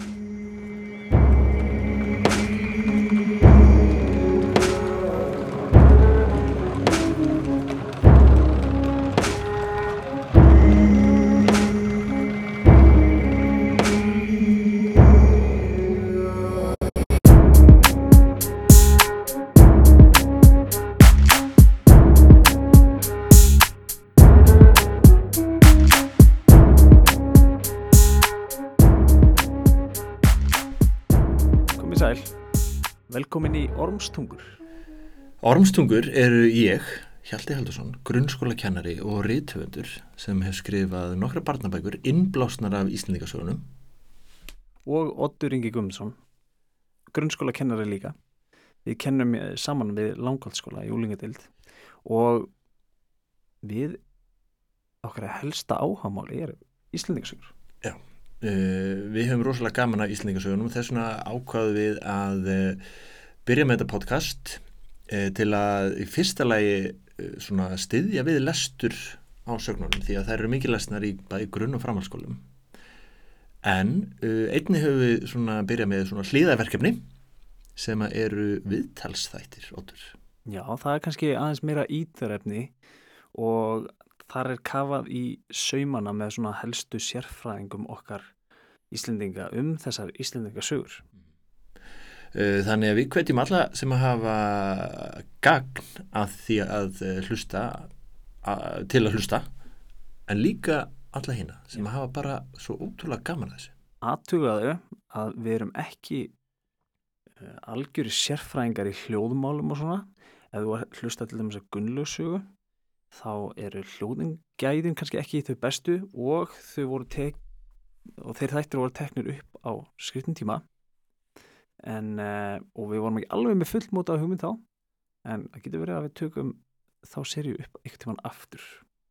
you. Komið sæl, velkomin í Ormstungur. Ormstungur eru ég, Hjalti Haldursson, grunnskólakennari og rithöfundur sem hef skrifað nokkra barnabækur innblásnar af Íslandíkasögunum. Og Oddur Ingi Guðmundsson, grunnskóla kennari líka. Við kennum eh, saman við langhaldsskóla í Úlingadeild og við okkar helsta áhamáli er Íslandingasögur. Uh, við hefum rosalega gaman af Íslandíkasögunum og þess vegna ákvaðu við að uh, byrja með þetta podcast uh, til að í fyrsta lagi styðja við lestur á sögnunum því að þær eru mikið lesnar í bæði grunn- og framhalskólum. En einni höfum við byrjað með hlýðaverkefni sem að eru viðtalsþættir, Óttur. Já, það er kannski aðeins meira íþörefni og þar er kafað í saumana með helstu sérfræðingum okkar Íslendinga um þessar Íslendingasögur. Uh, Þannig að við hvetjum alla sem að hafa gagn að því að uh, hlusta að, til að hlusta en líka alla hina sem að hafa bara svo ótrúlega gaman að þessu. Aðtugaðu að við erum ekki uh, algjöri sérfræðingar í hljóðmálum og svona. Ef þú hlusta til dæmis að Gunnlaugsögu þá eru hljóðingæðin kannski ekki þau bestu og þau voru tek og þeir þættir voru teknir upp á skriftin tíma. En, uh, og við vorum ekki alveg með fullmóta hugmynd þá en það getur verið að við tökum þá serju upp eitthvað tíman aftur.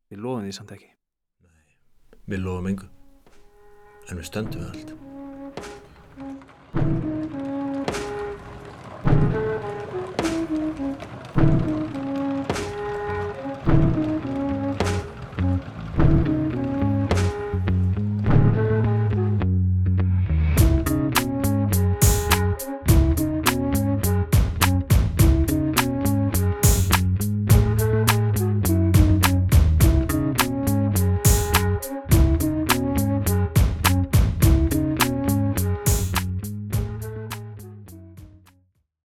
Við lofum því samt ekki. Við lofum engu. En við stöndum við allt.